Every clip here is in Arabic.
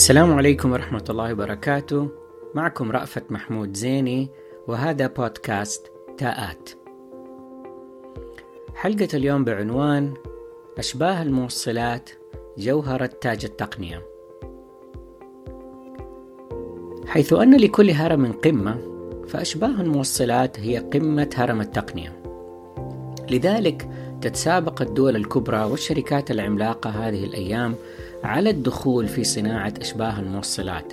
السلام عليكم ورحمة الله وبركاته. معكم رأفت محمود زيني وهذا بودكاست تاءات. حلقة اليوم بعنوان أشباه الموصلات جوهرة تاج التقنية. حيث أن لكل هرم قمة فأشباه الموصلات هي قمة هرم التقنية. لذلك تتسابق الدول الكبرى والشركات العملاقة هذه الأيام على الدخول في صناعة أشباه الموصلات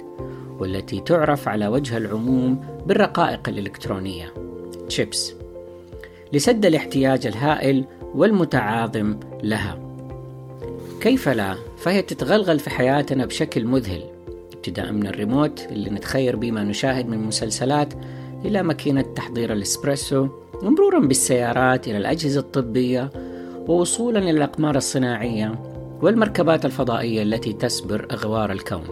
والتي تعرف على وجه العموم بالرقائق الإلكترونية. Chips. لسد الاحتياج الهائل والمتعاظم لها. كيف لا؟ فهي تتغلغل في حياتنا بشكل مذهل. ابتداء من الريموت اللي نتخير به ما نشاهد من مسلسلات إلى ماكينة تحضير الإسبريسو ومرورا بالسيارات إلى الأجهزة الطبية ووصولا إلى الأقمار الصناعية والمركبات الفضائية التي تسبر أغوار الكون.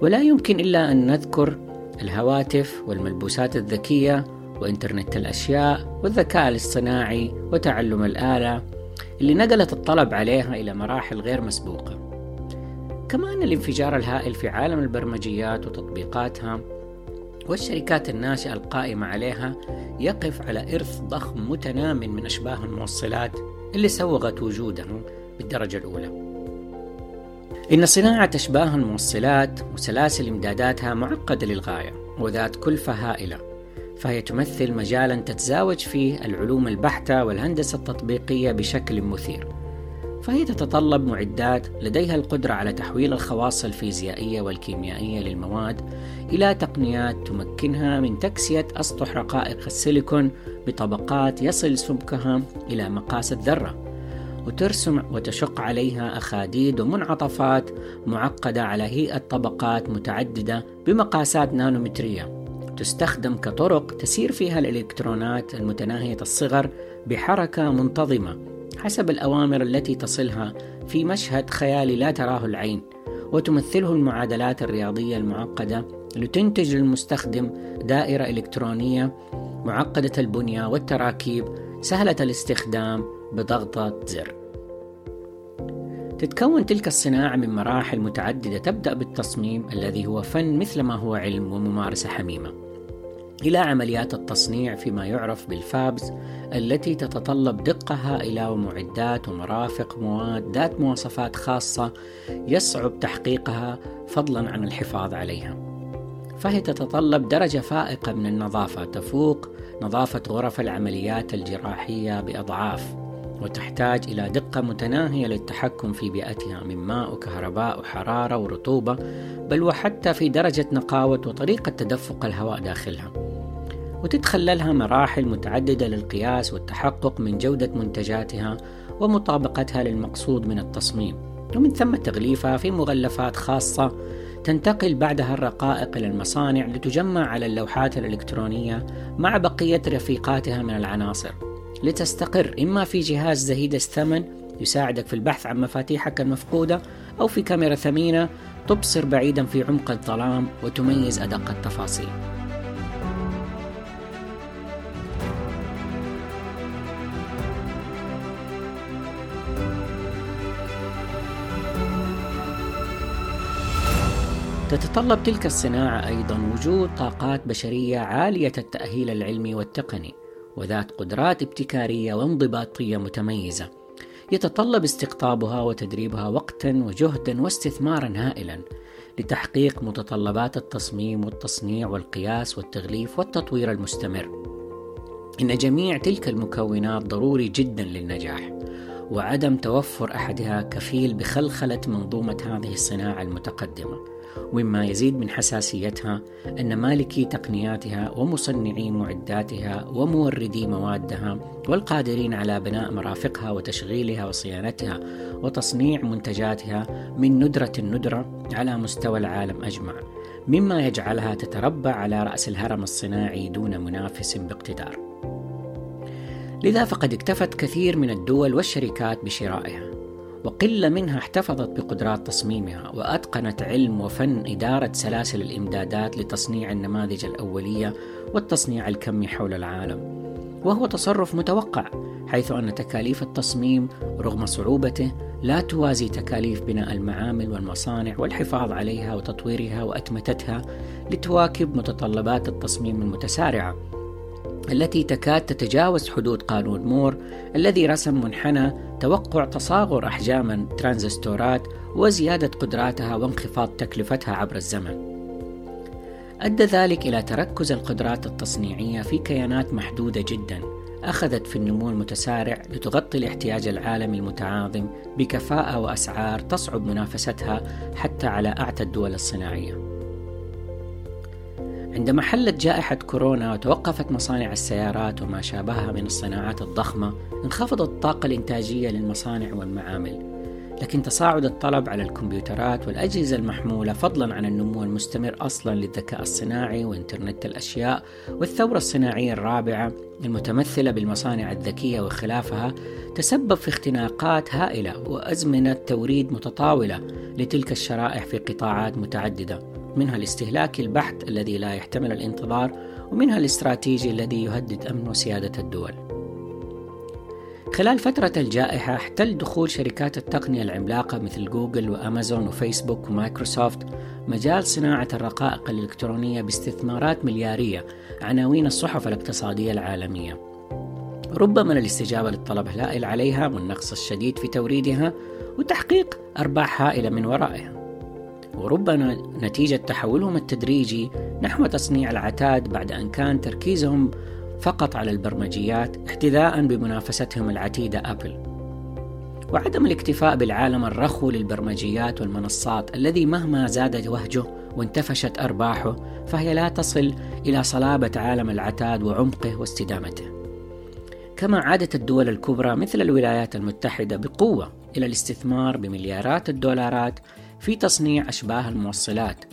ولا يمكن إلا أن نذكر الهواتف والملبوسات الذكية وإنترنت الأشياء والذكاء الاصطناعي وتعلم الآلة اللي نقلت الطلب عليها إلى مراحل غير مسبوقة. كمان الانفجار الهائل في عالم البرمجيات وتطبيقاتها والشركات الناشئة القائمة عليها يقف على إرث ضخم متنام من أشباه الموصلات اللي سوغت وجوده بالدرجة الأولى. إن صناعة أشباه الموصلات وسلاسل إمداداتها معقدة للغاية وذات كلفة هائلة، فهي تمثل مجالا تتزاوج فيه العلوم البحتة والهندسة التطبيقية بشكل مثير. فهي تتطلب معدات لديها القدرة على تحويل الخواص الفيزيائية والكيميائية للمواد إلى تقنيات تمكنها من تكسية أسطح رقائق السيليكون بطبقات يصل سمكها إلى مقاس الذرة وترسم وتشق عليها أخاديد ومنعطفات معقدة على هيئة طبقات متعددة بمقاسات نانومترية تستخدم كطرق تسير فيها الإلكترونات المتناهية الصغر بحركة منتظمة. حسب الأوامر التي تصلها في مشهد خيالي لا تراه العين وتمثله المعادلات الرياضية المعقدة لتنتج للمستخدم دائرة إلكترونية معقدة البنية والتراكيب سهلة الاستخدام بضغطة زر. تتكون تلك الصناعة من مراحل متعددة تبدأ بالتصميم الذي هو فن مثل ما هو علم وممارسة حميمة. إلى عمليات التصنيع فيما يعرف بال fabs التي تتطلب دقة هائلة ومعدات ومرافق مواد ذات مواصفات خاصة يصعب تحقيقها فضلا عن الحفاظ عليها. فهي تتطلب درجة فائقة من النظافة تفوق نظافة غرف العمليات الجراحية بأضعاف وتحتاج إلى دقة متناهية للتحكم في بيئتها من ماء وكهرباء وحرارة ورطوبة بل وحتى في درجة نقاوة وطريقة تدفق الهواء داخلها وتتخللها مراحل متعددة للقياس والتحقق من جودة منتجاتها ومطابقتها للمقصود من التصميم. ومن ثم تغليفها في مغلفات خاصة تنتقل بعدها الرقائق إلى المصانع لتجمع على اللوحات الإلكترونية مع بقية رفيقاتها من العناصر. لتستقر إما في جهاز زهيد الثمن يساعدك في البحث عن مفاتيحك المفقودة أو في كاميرا ثمينة تبصر بعيدا في عمق الظلام وتميز أدق التفاصيل. تتطلب تلك الصناعة أيضا وجود طاقات بشرية عالية التأهيل العلمي والتقني وذات قدرات ابتكارية وانضباطية متميزة. يتطلب استقطابها وتدريبها وقتا وجهدا واستثمارا هائلا لتحقيق متطلبات التصميم والتصنيع والقياس والتغليف والتطوير المستمر. إن جميع تلك المكونات ضروري جدا للنجاح وعدم توفر أحدها كفيل بخلخلة منظومة هذه الصناعة المتقدمة. ومما يزيد من حساسيتها أن مالكي تقنياتها ومصنعي معداتها وموردي موادها والقادرين على بناء مرافقها وتشغيلها وصيانتها وتصنيع منتجاتها من ندرة الندرة على مستوى العالم أجمع مما يجعلها تتربع على رأس الهرم الصناعي دون منافس باقتدار. لذا فقد اكتفت كثير من الدول والشركات بشرائها. وقلة منها احتفظت بقدرات تصميمها وأتقنت علم وفن إدارة سلاسل الإمدادات لتصنيع النماذج الأولية والتصنيع الكمي حول العالم. وهو تصرف متوقع حيث أن تكاليف التصميم رغم صعوبته لا توازي تكاليف بناء المعامل والمصانع والحفاظ عليها وتطويرها وأتمتتها لتواكب متطلبات التصميم المتسارعة. التي تكاد تتجاوز حدود قانون مور الذي رسم منحنى توقع تصاغر أحجام الترانزستورات وزيادة قدراتها وانخفاض تكلفتها عبر الزمن. أدى ذلك إلى تركز القدرات التصنيعية في كيانات محدودة جدا أخذت في النمو المتسارع لتغطي الاحتياج العالمي المتعاظم بكفاءة وأسعار تصعب منافستها حتى على أعتى الدول الصناعية. عندما حلت جائحة كورونا وتوقفت مصانع السيارات وما شابهها من الصناعات الضخمة انخفضت الطاقة الإنتاجية للمصانع والمعامل. لكن تصاعد الطلب على الكمبيوترات والأجهزة المحمولة فضلا عن النمو المستمر أصلا للذكاء الصناعي وإنترنت الأشياء والثورة الصناعية الرابعة المتمثلة بالمصانع الذكية وخلافها تسبب في اختناقات هائلة وأزمنة توريد متطاولة لتلك الشرائح في قطاعات متعددة. منها الاستهلاكي البحت الذي لا يحتمل الانتظار ومنها الاستراتيجي الذي يهدد أمن وسيادة الدول. خلال فترة الجائحة احتل دخول شركات التقنية العملاقة مثل جوجل وأمازون وفيسبوك ومايكروسوفت مجال صناعة الرقائق الإلكترونية باستثمارات مليارية عناوين الصحف الاقتصادية العالمية. ربما للاستجابة للطلب الهائل عليها والنقص الشديد في توريدها وتحقيق أرباح هائلة من ورائها. وربما نتيجة تحولهم التدريجي نحو تصنيع العتاد بعد أن كان تركيزهم فقط على البرمجيات احتذاء بمنافستهم العتيدة أبل. وعدم الاكتفاء بالعالم الرخو للبرمجيات والمنصات الذي مهما زاد وهجه وانتفشت أرباحه فهي لا تصل إلى صلابة عالم العتاد وعمقه واستدامته. كما عادت الدول الكبرى مثل الولايات المتحدة بقوة إلى الاستثمار بمليارات الدولارات في تصنيع أشباه الموصلات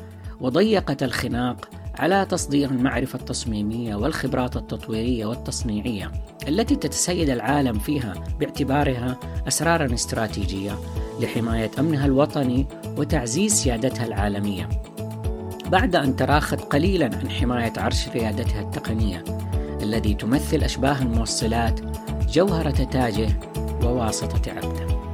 وضيقت الخناق على تصدير المعرفة التصميمية والخبرات التطويرية والتصنيعية التي تتسيد العالم فيها باعتبارها أسرارا استراتيجية لحماية أمنها الوطني وتعزيز سيادتها العالمية. بعد أن تراخت قليلا عن حماية عرش ريادتها التقنية الذي تمثل أشباه الموصلات جوهرة تاجه وواسطة عقده.